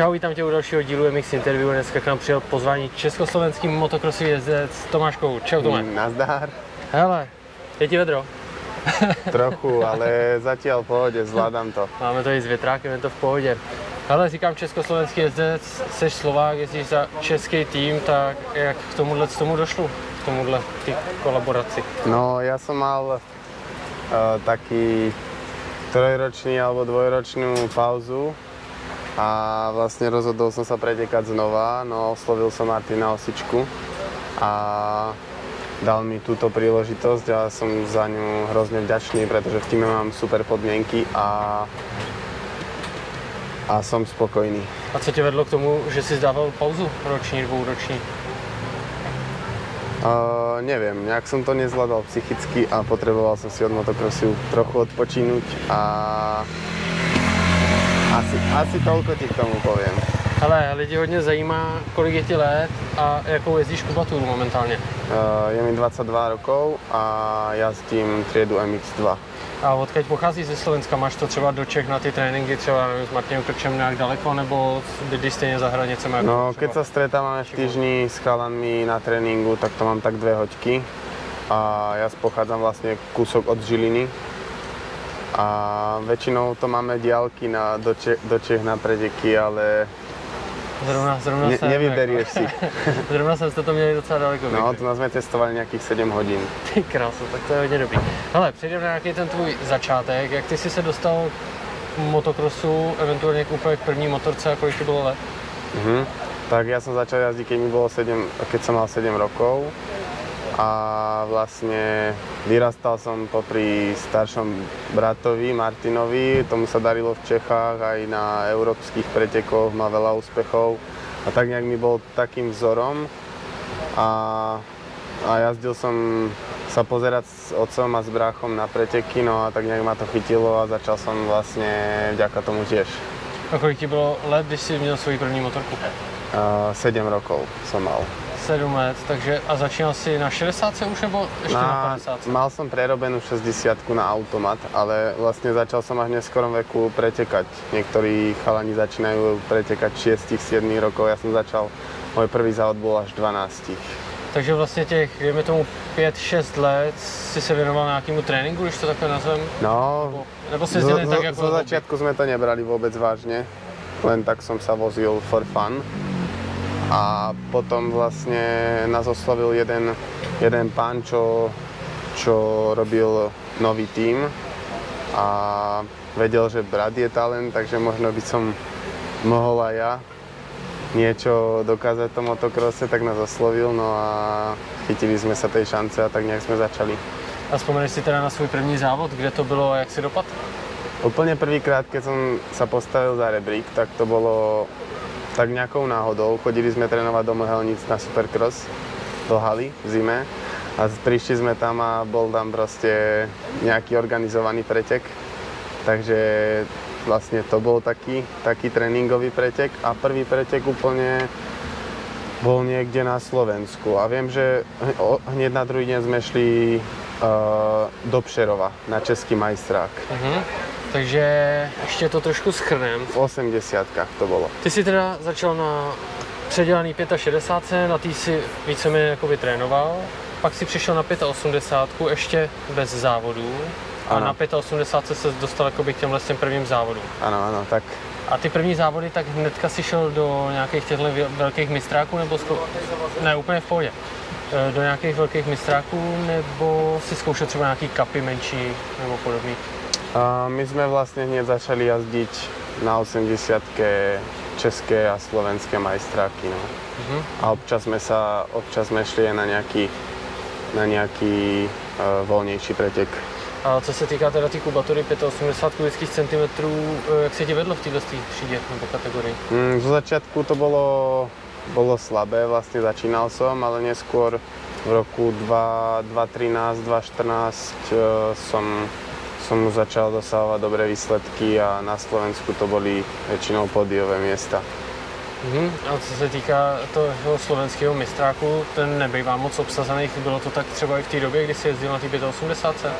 Čau, vítám tě u dalšího dílu MX Interview. Dneska k nám přijel pozvání československý motokrosový jezdec Tomáš Kou. Čau Tome. Nazdar. Hele, je ti vedro? Trochu, ale zatiaľ v pohode, zvládam to. Máme to i s větrákem, je to v pohodě. Hele, říkám československý jezdec, jsi Slovák, jezdíš za český tým, tak jak k tomuhle k tomu došlo? K tomuhle ty kolaboraci? No, ja som mal uh, taký trojročný alebo dvojročnú pauzu a vlastne rozhodol som sa pretekať znova, no oslovil som Martina Osičku a dal mi túto príležitosť a som za ňu hrozne vďačný, pretože v týme mám super podmienky a, a som spokojný. A co tě vedlo k tomu, že jsi zdával pauzu roční, dvouroční? Uh, neviem, nejak som to nezvládal psychicky a potreboval som si od motocrossu trochu odpočínuť a asi, asi toľko ti k tomu poviem. Hele, lidi hodně zajímá, kolik je ti let a jakou jezdíš kubaturu momentálně. Uh, je mi 22 rokov a jazdím triedu MX2. A odkud pochází ze Slovenska? Máš to třeba do Čech na ty tréninky, třeba nevím, s Martinem Krčem nějak daleko, nebo bydlíš stejně za hranicemi? No, keď sa stretávame v týždni s chalanmi na tréningu, tak to mám tak dve hoďky. A ja pochádzam vlastne kúsok od Žiliny. A väčšinou to máme diálky na, do, Čech, do Čech na preteky, ale Zrovna, zrovna ne, jsem, nevyberieš si. Zrovna jsem to měli docela daleko. No, tu nás sme testovali nejakých 7 hodín. Ty krásu, tak to je hodně dobrý. Hele, přejdeme na nějaký ten tvůj začátek. Jak ty jsi se dostal k motokrosu, eventuálně k úplně k první motorce a kolik ti bylo let? Mhm. Tak ja som začal jazdiť, keď mi bolo 7, keď som mal 7 rokov. A vlastne vyrastal som popri staršom bratovi Martinovi, tomu sa darilo v Čechách aj na európskych pretekoch, má veľa úspechov. A tak nejak mi bol takým vzorom. A, a jazdil som sa pozerať s otcom a s bráchom na preteky, no a tak nejak ma to chytilo a začal som vlastne vďaka tomu tiež. A kolik ti bylo let, když jsi měl svoji první motorku? A 7 rokov som mal. 7 let, takže a začínal si na 60 už nebo ještě na, Na, 50? mal som prerobenú 60 na automat, ale vlastne začal som až v neskorom veku pretekať. Niektorí chalani začínajú pretekať 6-7 rokov, ja som začal, môj prvý závod bol až 12. Takže vlastně těch, dejme tomu 5-6 let, si se věnoval nějakému tréninku, když to takhle nazvem? No, Nebo, nebo si zo, jezdil jen tak jako zo začiatku sme to nebrali vôbec vážne, len tak som sa vozil for fun. A potom vlastne nás oslovil jeden, jeden pán, čo, čo robil nový tím a vedel, že brat je talent, takže možno by som mohol aj ja niečo dokázať v tom motokrose, tak nás oslovil, no a chytili sme sa tej šance a tak nejak sme začali. A vzpomeneš si teda na svůj první závod, kde to bylo a jak si dopad? Úplne prvýkrát, keď som sa postavil za rebrík, tak to bolo tak nejakou náhodou. Chodili sme trénovať do Mohelnic na Supercross do haly v zime a prišli sme tam a bol tam proste nejaký organizovaný pretek. Takže vlastne to bol taký, taký tréningový pretek a prvý pretek úplne bol niekde na Slovensku. A viem, že hneď na druhý deň sme šli uh, do Pšerova na český majstrák. Mhm. Takže ještě to trošku schrnem. V 80 to bolo. Ty jsi teda začal na předělaný 65, na tý si víceméně jakoby trénoval, pak si přišel na 85, ještě bez závodů a Ano. na 85 se dostal jakoby k těmhle těm prvním závodům. Áno, áno, tak A ty první závody, tak hnedka si šel do nějakých těchto velkých mistráků, nebo zkou... ne, úplně v pohodě. E, Do nějakých velkých mistráků, nebo si zkoušel třeba nějaký kapy menší, nebo podobný. My sme vlastne hneď začali jazdiť na 80 české a slovenské majstráky. No. Mhm. A občas sme sa, občas sme šli aj na nejaký, na nejaký uh, voľnejší pretek. A co se týká teda té kubatury 85 kubických centimetrů, e, jak se ti vedlo v této třídě nebo kategorii? Mm, zo začiatku to bolo, bolo slabé, vlastne začínal som, ale neskôr v roku 2, 2013, 2014 uh, som, som začal dosahovať dobré výsledky a na Slovensku to boli väčšinou pódiové miesta. Mhm. A co se týká toho slovenského mistráku, ten nebývá moc obsazený. Bylo to tak třeba i v té době, kdy si jezdil na té 85?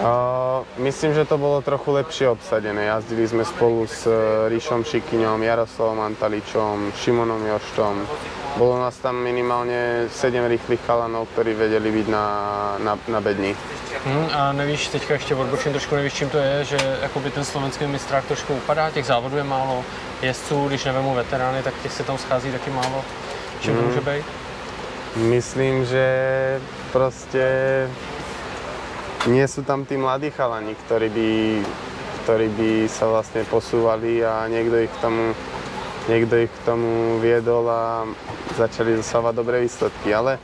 Uh, myslím, že to bolo trochu lepšie obsadené. Jazdili sme spolu s e, Ríšom Šikyňom, Jaroslavom Antaličom, Šimonom Joštom. Bolo nás tam minimálne 7 rýchlych chalanov, ktorí vedeli byť na, na, na bedni. Hmm, a nevíš, teďka ještě odbočím trošku, nevíš, čím to je, že jakoby ten slovenský mistrák trošku upadá, těch závodů je málo, jezdců, když nevemu veterány, tak těch se tam schází taky málo. Čím to Hmm. může být? Myslím, že proste nie sú tam tí mladí chalani, ktorí by, ktorí by sa vlastne posúvali a niekto ich k tomu, niekto ich k tomu viedol a začali dosávať dobré výsledky. Ale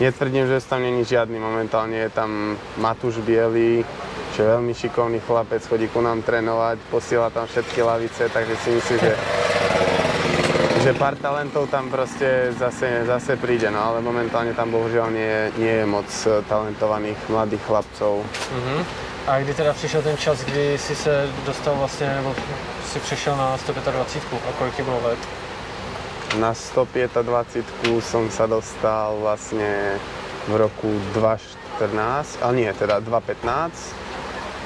netvrdím, že tam není žiadny. Momentálne je tam Matúš Bielý, čo je veľmi šikovný chlapec, chodí ku nám trénovať, posiela tam všetky lavice, takže si myslím, že že pár talentov tam proste zase, zase príde, no ale momentálne tam bohužiaľ nie, nie je moc eh, talentovaných mladých chlapcov. Mhm. A kdy teda přišel ten čas, kdy jsi se dostal vlastně, nebo si přešel na 125 a kolik ti bylo let? Na 125 som sa dostal vlastne v roku 2014, ale nie, teda 2015.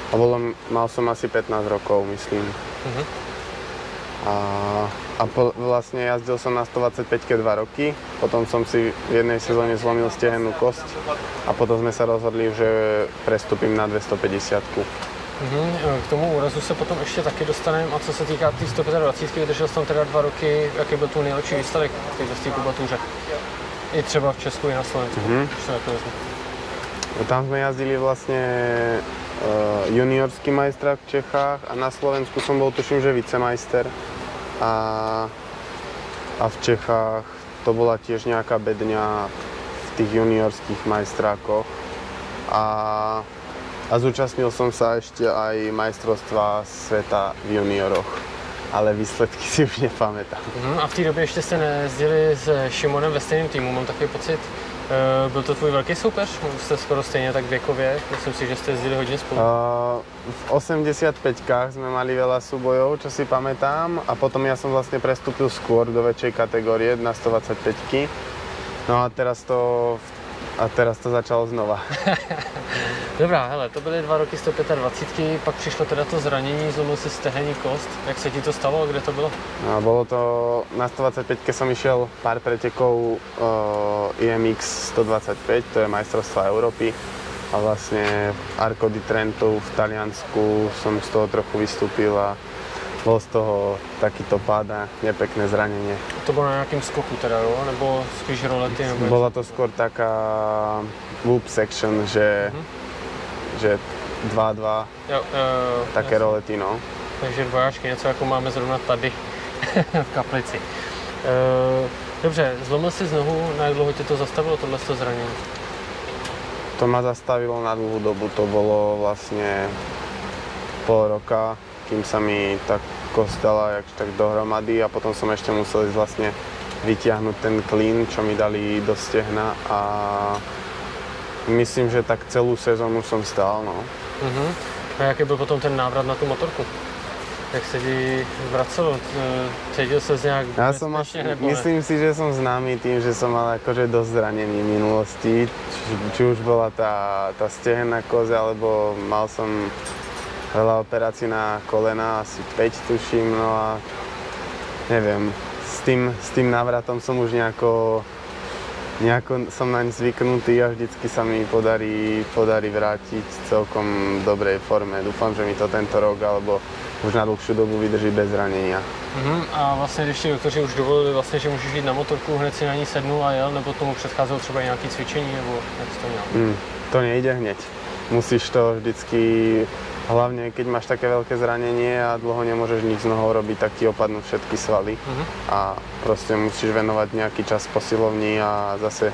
A bolo, mal som asi 15 rokov, myslím. Mhm. A, a po, vlastne jazdil som na 125 2 roky, potom som si v jednej sezóne zlomil stehennú kosť a potom sme sa rozhodli, že prestúpim na 250 Mhm. K tomu úrazu se potom ještě taky dostaneme. A co se týká té 125, vydržel jsi tam teda dva roky, jaký byl tu nejlepší výsledek v té kubatuře? I třeba v Česku, i na Slovensku. Mhm. vezmu. Tam sme jazdili vlastne juniorský majstrák v Čechách a na Slovensku som bol tuším, že vicemajster. A, a v Čechách to bola tiež nejaká bedňa v tých juniorských majstrákoch. A, a zúčastnil som sa ešte aj majstrovstva sveta v junioroch. Ale výsledky si už nepamätám. Mhm. A v té době ještě jste nejezdili s Šimonem ve stejném týmu, mám takový pocit. Eh, Byl to tvůj velký soupeř? Jste skoro stejně tak věkově. Myslím si, že jste jezdili hodně spolu. Uh, v 85-kách sme mali veľa súbojov, čo si pamätám, a potom ja som vlastne prestúpil skôr do väčšej kategórie na 125 No a teraz to, a teraz to začalo znova. Dobrá, hele, to byly dva roky 125, pak přišlo teda to zranění, zlomil si stehenní kost. Jak se ti to stalo a kde to bylo? No, bolo to, na 125 som išiel pár pretekov uh, IMX 125, to je majstrovstvá Európy. A vlastne Arco di Trento v Taliansku som z toho trochu vystúpil a bol z toho takýto pád a nepekné zranenie. To bylo na nějakém skoku teda, jo? Nebo spíš rolety? Nebo Bola to skôr taká loop section, že, že 2-2, Jo, jo, jo, také jasně. rolety, no. Takže dvojáčky, něco jako máme zrovna tady v kaplici. Eh, Dobře, zlomil si nohu, na jak dlouho tě to zastavilo, tohle zranění? To ma zastavilo na dlhú dobu, to bolo vlastne pol roka, kým sa mi tá kosť dala tak dohromady a potom som ešte musel ísť vlastne vytiahnuť ten klín, čo mi dali do stehna a myslím, že tak celú sezónu som stál, no. Mhm. A jaký byl potom ten návrat na tu motorku? Jak se ti vracelo? Eh, Cítil se nějak Ja som nebo ne? myslím si, že som známy tým, že som mal akože dosť zranení v minulosti. Či, či už bola tá, tá stehenná koza, alebo mal som veľa operácií na kolena, asi 5 tuším, no a neviem, s tým, s tým návratom som už nejako, nejako som naň zvyknutý a vždycky sa mi podarí, podarí vrátiť v celkom dobrej forme. Dúfam, že mi to tento rok alebo už na dlhšiu dobu vydrží bez zranenia. Mhm. A vlastně, když ti doktoři už dovolili, vlastně, že můžeš jít na motorku, hned si na ní sednul a jel, nebo tomu předcházelo třeba nějaké cvičení, nebo jak to měl? Mm, to nejde hneď. Musíš to vždycky, hlavne keď máš také veľké zranenie a dlho nemôžeš nič z nohou robiť, tak ti opadnú všetky svaly Mhm. a proste musíš venovať nejaký čas posilovni a zase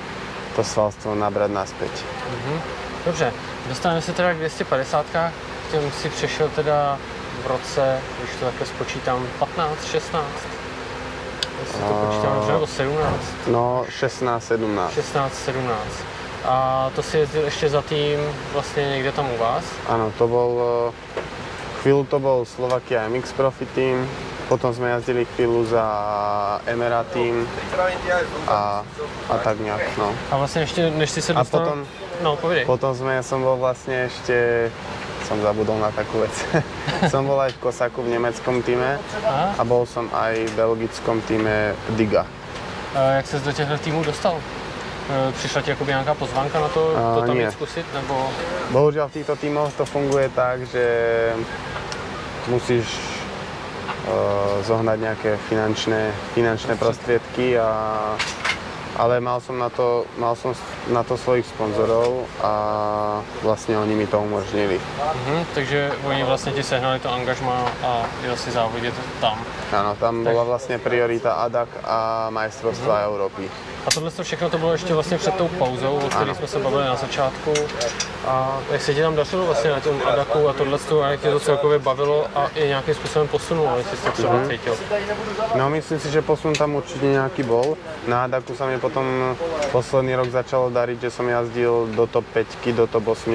to svalstvo nabrať naspäť. Mhm. Dobře, dostaneme se teda k 250, k těm si přešel teda v roce, když to takhle spočítám, 15, 16? Jestli to počítám dobře, nebo 17? No 16-17. 16, 17. A to si jezdil ještě za tým vlastně někde tam u vás? Áno, to bol, eh, chvíľu to bol Slovakia MX Profi Team, Potom sme jazdili chvíľu za Emera Team a, a tak nejak, no. A vlastně ještě, než si se A dostal... potom, No, povědej. potom sme, ja som bol vlastne ešte, som zabudol na takú vec. som bol aj v Kosaku v nemeckom týme a bol som aj v belgickom týme Diga. A jak ses do těchto týmů dostal? E, Přišla ti jakoby nějaká pozvánka na to, A, to tam jít zkusit, nebo... Bohužiaľ v týchto tímoch to funguje tak, že musíš uh, zohnať nejaké finančné, finančné prostriedky a ale mal som na to, mal som na to svojich sponzorov a vlastne oni mi to umožnili. Mhm, takže oni vlastně ti sehnali to angažma a jel si závodit tam. Áno, tam bola vlastne priorita ADAC a majstrovstva Európy. A tohle to všechno to bylo ještě vlastně před tou pauzou, o které jsme se bavili na začátku. A jak se ti tam dařilo vlastně na tom Adaku a tohle a jak tě to celkově bavilo a i nějakým způsobem posunulo, jestli jsi to třeba Mhm. cítil. No myslím si, že posun tam určite nejaký bol. Na Adaku sa mi potom posledný rok začalo dariť, že som jazdil do top 5, do top 8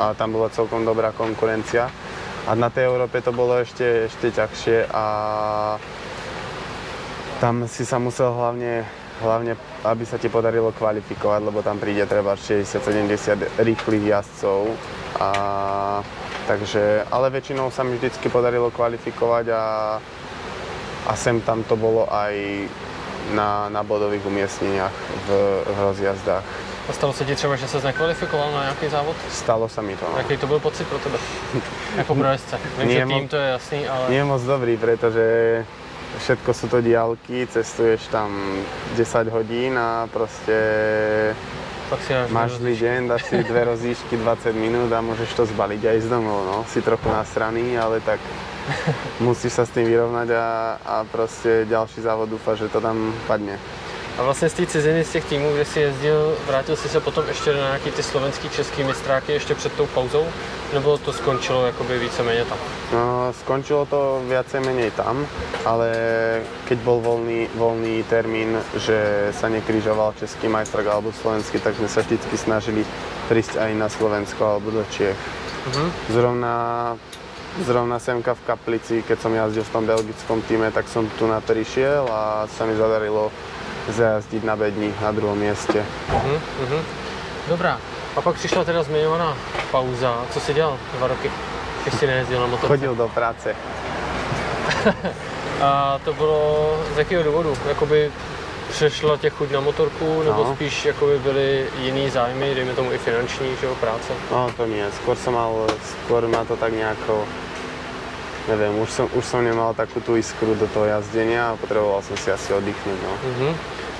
a tam bola celkom dobrá konkurencia. A na tej Európe to bolo ešte, ešte ťažšie a tam si sa musel hlavne, hlavne, aby sa ti podarilo kvalifikovať, lebo tam príde treba 60-70 rýchlych jazdcov. A, takže, ale väčšinou sa mi vždycky podarilo kvalifikovať a, a sem tam to bolo aj na, na bodových umiestneniach v, v rozjazdách. A stalo se ti třeba, že ses nekvalifikoval na nějaký závod? Stalo sa mi to. No. Jaký to byl pocit pro tebe? jako pro jezdce. Vím, Nie že tým to je jasný, ale Nie je moc dobrý, pretože všetko sú to diálky, cestuješ tam 10 hodín a proste máš zlý deň, dáš si dve rozíšky 20 minút a môžeš to zbaliť aj z domov. No. Si trochu nasraný, ale tak musíš sa s tým vyrovnať a, a proste ďalší závod dúfa, že to tam padne. A vlastně z té ciziny, z těch týmů, kde jsi jezdil, vrátil jsi se potom ještě na nějaký ty slovenský, český mistráky ještě před tou pauzou? Nebo to skončilo jakoby víceméně tam? No, skončilo to viacej menej tam, ale keď bol voľný, voľný termín, že sa nekrižoval český majstrák alebo slovenský, tak sme sa vždycky snažili prísť aj na Slovensko alebo do Čiech. Mhm. Zrovna, zrovna semka v Kaplici, keď som jazdil v tom belgickom týme, tak som tu na prišiel a sa mi zadarilo zajazdiť na bedni na druhom mieste. Mhm, mhm. Dobrá. A pak přišla teda zmiňovaná pauza. Co jsi dělal dva roky, když jsi nejezdil na motorce? Chodil do práce. A to bylo z jakého důvodu? Jakoby přešla tě chuť na motorku, nebo No. spíš jakoby byly jiný zájmy, dejme tomu i finanční, že jo, práce? No to nie, skôr som mal, skôr ma to tak nejako, neviem, už som, už som nemal takú tú iskru do toho jazdenia a potreboval som si asi oddychnúť, no. Mhm.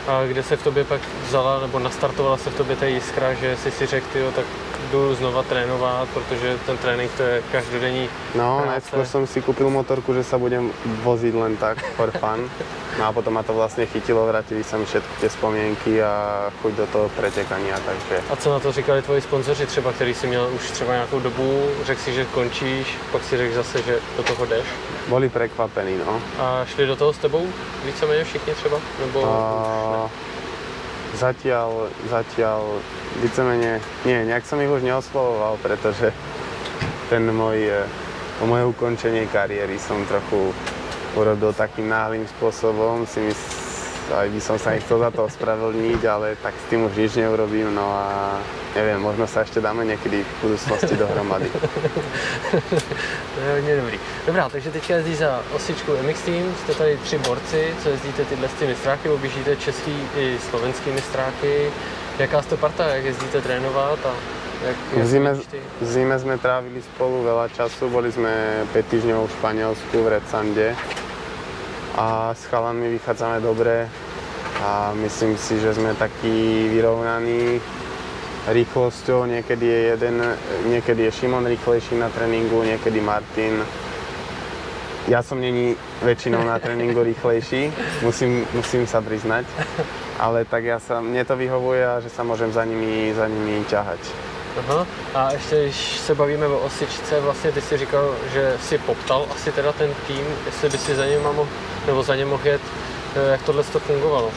A kde se v tobě pak vzala, nebo nastartovala se v tobě ta jiskra, že jsi si řekl, tyjo, tak jdu znova trénovat, protože ten trénink to je každodenní No, práce. najskôr som si kúpil motorku, že sa budem voziť len tak, for fun. No a potom ma to vlastne chytilo, vrátili sa mi všetky tie spomienky a chuť do toho pretekania, takže A co na to říkali tvoji sponzoři třeba, který jsi měl už třeba nějakou dobu, řekl si, že končíš, pak si řekl zase, že do toho jdeš boli prekvapení, no. a šli do toho s tebou víceméně všichni třeba? Nebo? A zatiaľ, zatiaľ vícemeně, nie, nejak som ich už neoslovoval, pretože ten môj, e, o moje ukončenie kariéry som trochu urobil takým náhlým spôsobom, si mys, aj by som sa nechcel za to ospravedlniť, ale tak s tým už nič neurobím, no a neviem, možno sa ešte dáme niekedy v budúcnosti dohromady. To je hodně dobrý. Dobrá, takže teďka jezdí za osičku MX Team, jste tady tři borci, co jezdíte tyhle ty mistráky, objíždíte český i slovenský mistráky. Jaká jste parta, jak jezdíte trénovat a jak, jak V zime, v zime sme trávili spolu veľa času, boli sme 5 týždňov v Španielsku, v Redsande a s chalanmi vychádzame dobre a myslím si, že sme takí vyrovnaní rýchlosťou. Niekedy je jeden, niekedy je Šimon rýchlejší na tréningu, niekedy Martin. Ja som není väčšinou na tréningu rýchlejší, musím, musím sa priznať, ale tak ja sa, mne to vyhovuje že sa môžem za nimi, za nimi ťahať. Aha. A ještě, když se bavíme o osičce, vlastně ty si říkal, že si poptal asi teda ten tým, jestli by si za ním mohl, nebo za ně mohl jet, eh, jak tohle to fungovalo.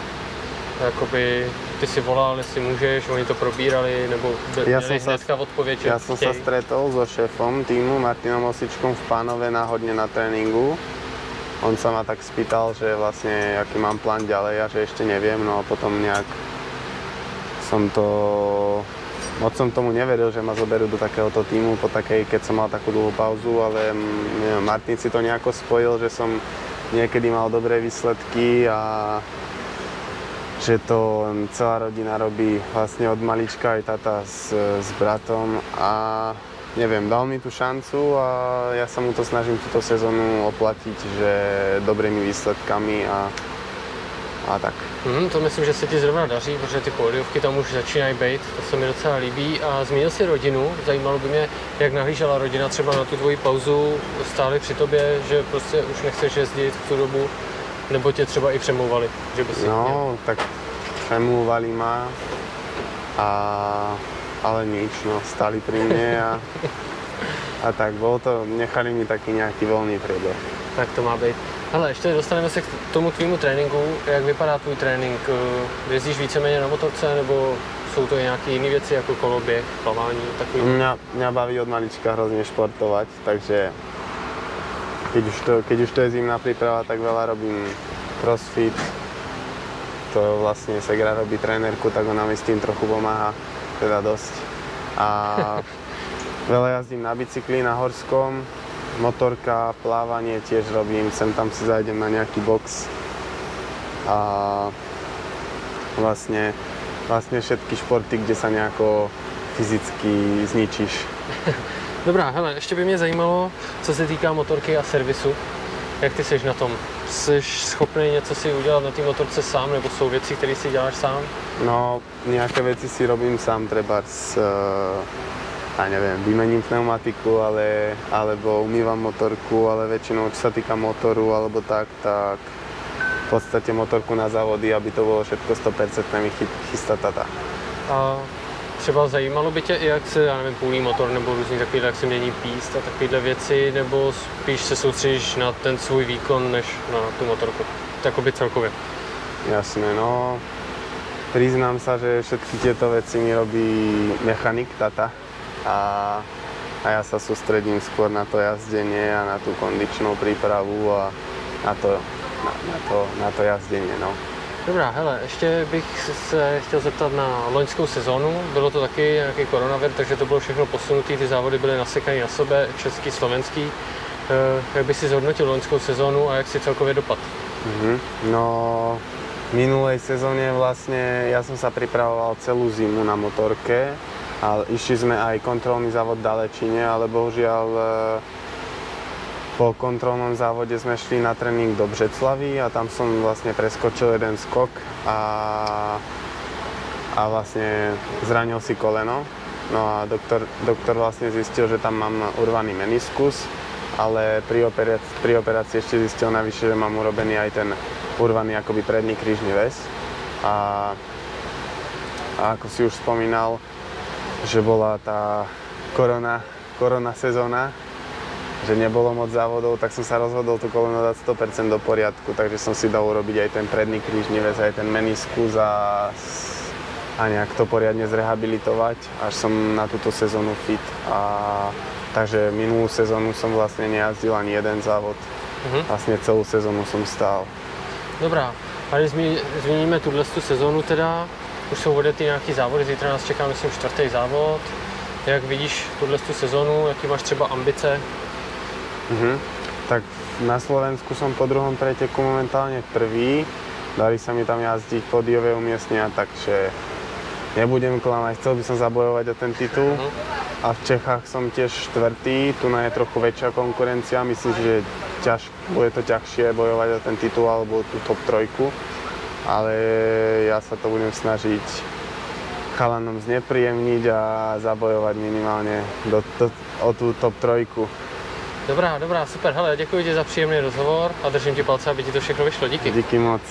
Jakoby ty si volal, jestli můžeš, oni to probírali, nebo Ja som sa- hnedka odpověď, že Ja som sa stretol so šéfom týmu Martinom Osičkom v Pánove náhodne na tréningu on sa ma tak spýtal, že vlastne aký mám plán ďalej a že ešte neviem, no a potom nejak som to moc som tomu neveril, že ma zoberú do takéhoto týmu po takej, keď som mal takú dlhú pauzu, ale neviem, Martin si to nejako spojil, že som niekedy mal dobré výsledky a že to celá rodina robí vlastne od malička aj tata s, s bratom a neviem, dal mi tú šancu a ja sa mu to snažím túto sezónu oplatiť, že dobrými výsledkami a a tak. Hmm, to myslím, že se ti zrovna daří, protože ty pódiovky tam už začínají být, to se mi docela líbí. A zmínil si rodinu, zajímalo by mě, jak nahlížela rodina třeba na tu tvoji pauzu, stáli při tobě, že prostě už nechceš jezdit v tu dobu, nebo tě třeba i přemlouvali, že by si No, měl. tak přemluvali ma, a, ale nič, no, stali pri mne a, a tak, bolo to, nechali mi taký nejaký voľný priebeh. Tak to má být. Hele, ještě dostaneme se k tomu tvýmu tréninku. Jak vypadá tvůj trénink? Eh, Jezdíš víceméně na motorce, nebo jsou to i nějaké jiné věci, jako koloběh, plavání, takový? Mňa, mňa baví od malička hrozne športovať, takže keď už, to, keď už to je zimná príprava, tak veľa robím crossfit. To vlastne Segra robí trénerku, tak ona mi s tým trochu pomáha, teda dosť. A veľa jazdím na bicykli, na horskom, motorka, plávanie tiež robím, sem tam si zajdem na nejaký box. A vlastne, vlastne všetky športy, kde sa nejako fyzicky zničíš. Dobrá, hele, ještě by mě zajímalo, co se týká motorky a servisu. Jak ty seš na tom? Jsi schopný něco si udělat na té motorce sám, nebo jsou věci, které si děláš sám? No, nejaké veci si robím sám, treba s, eh, ja neviem, vymením pneumatiku, ale, alebo umývam motorku, ale väčšinou, čo sa týka motoru alebo tak, tak v podstate motorku na závody, aby to bolo všetko 100% mi chy- chystá tata. A třeba zajímalo by tě, jak se, já nevím, půlí motor nebo různý takovýhle, jak se mění píst a takovéhle věci, nebo spíš se soustředíš na ten svůj výkon, než na tu motorku? Takoby celkově. Jasné, no, priznám sa, že všetky tieto veci mi robí mechanik, tata. A, a ja sa sústredím skôr na to jazdenie a na tú kondičnú prípravu a na to, na, na to, na to jazdenie, no. Dobrá, hele, ještě bych se chtěl zeptat na loňskou sezonu. Bylo to taky nějaký koronavir, takže to bylo všechno posunutý, ty závody byly nasekané na sebe, český, slovenský. Eh, Jak by si zhodnotil loňskou sezónu a jak si celkově dopad? Mhm. No, v minulej sezóne vlastne ja som sa pripravoval celú zimu na motorke a išli sme aj kontrolný závod v Dalečine, ale bohužiaľ e, po kontrolnom závode sme šli na tréning do Břeclavy a tam som vlastne preskočil jeden skok a, a vlastne zranil si koleno. No a doktor, doktor vlastne zistil, že tam mám urvaný meniskus, ale pri operácii, pri operácii ešte zistil navyše, že mám urobený aj ten urvaný akoby predný krížny väz. A, a ako si už spomínal, že bola tá korona, korona sezóna, že nebolo moc závodov, tak som sa rozhodol to koleno dať 100% do poriadku, takže som si dal urobiť aj ten predný krížny väz, aj ten meniskus a, a nejak to poriadne zrehabilitovať, až som na túto sezónu fit. A, takže minulú sezónu som vlastne nejazdil ani jeden závod. Mhm. Vlastne celú sezónu som stál. Dobrá, a když zmíníme tuhle tu sezónu teda, už jsou odjety nějaký závody, zítra nás čeká myslím čtvrtý závod. Jak vidíš tuhle tu sezónu, jaký máš třeba ambice? Mhm. Tak na Slovensku som po druhom preteku momentálne prvý. Darí sa mi tam jazdiť podiové umiestnenia, takže nebudem klamať, chcel by som zabojovať o ten titul. Mhm. A v Čechách som tiež štvrtý, tu na je trochu väčšia konkurencia, myslím že ťaž, bude to ťažšie bojovať o ten titul alebo tú top trojku. Ale ja sa to budem snažiť chalanom znepríjemniť a zabojovať minimálne do, do, o tú top trojku. Dobrá, dobrá, super. Hele, děkuji ti za příjemný rozhovor a držím ti palce, aby ti to všechno vyšlo. Díky. Díky moc.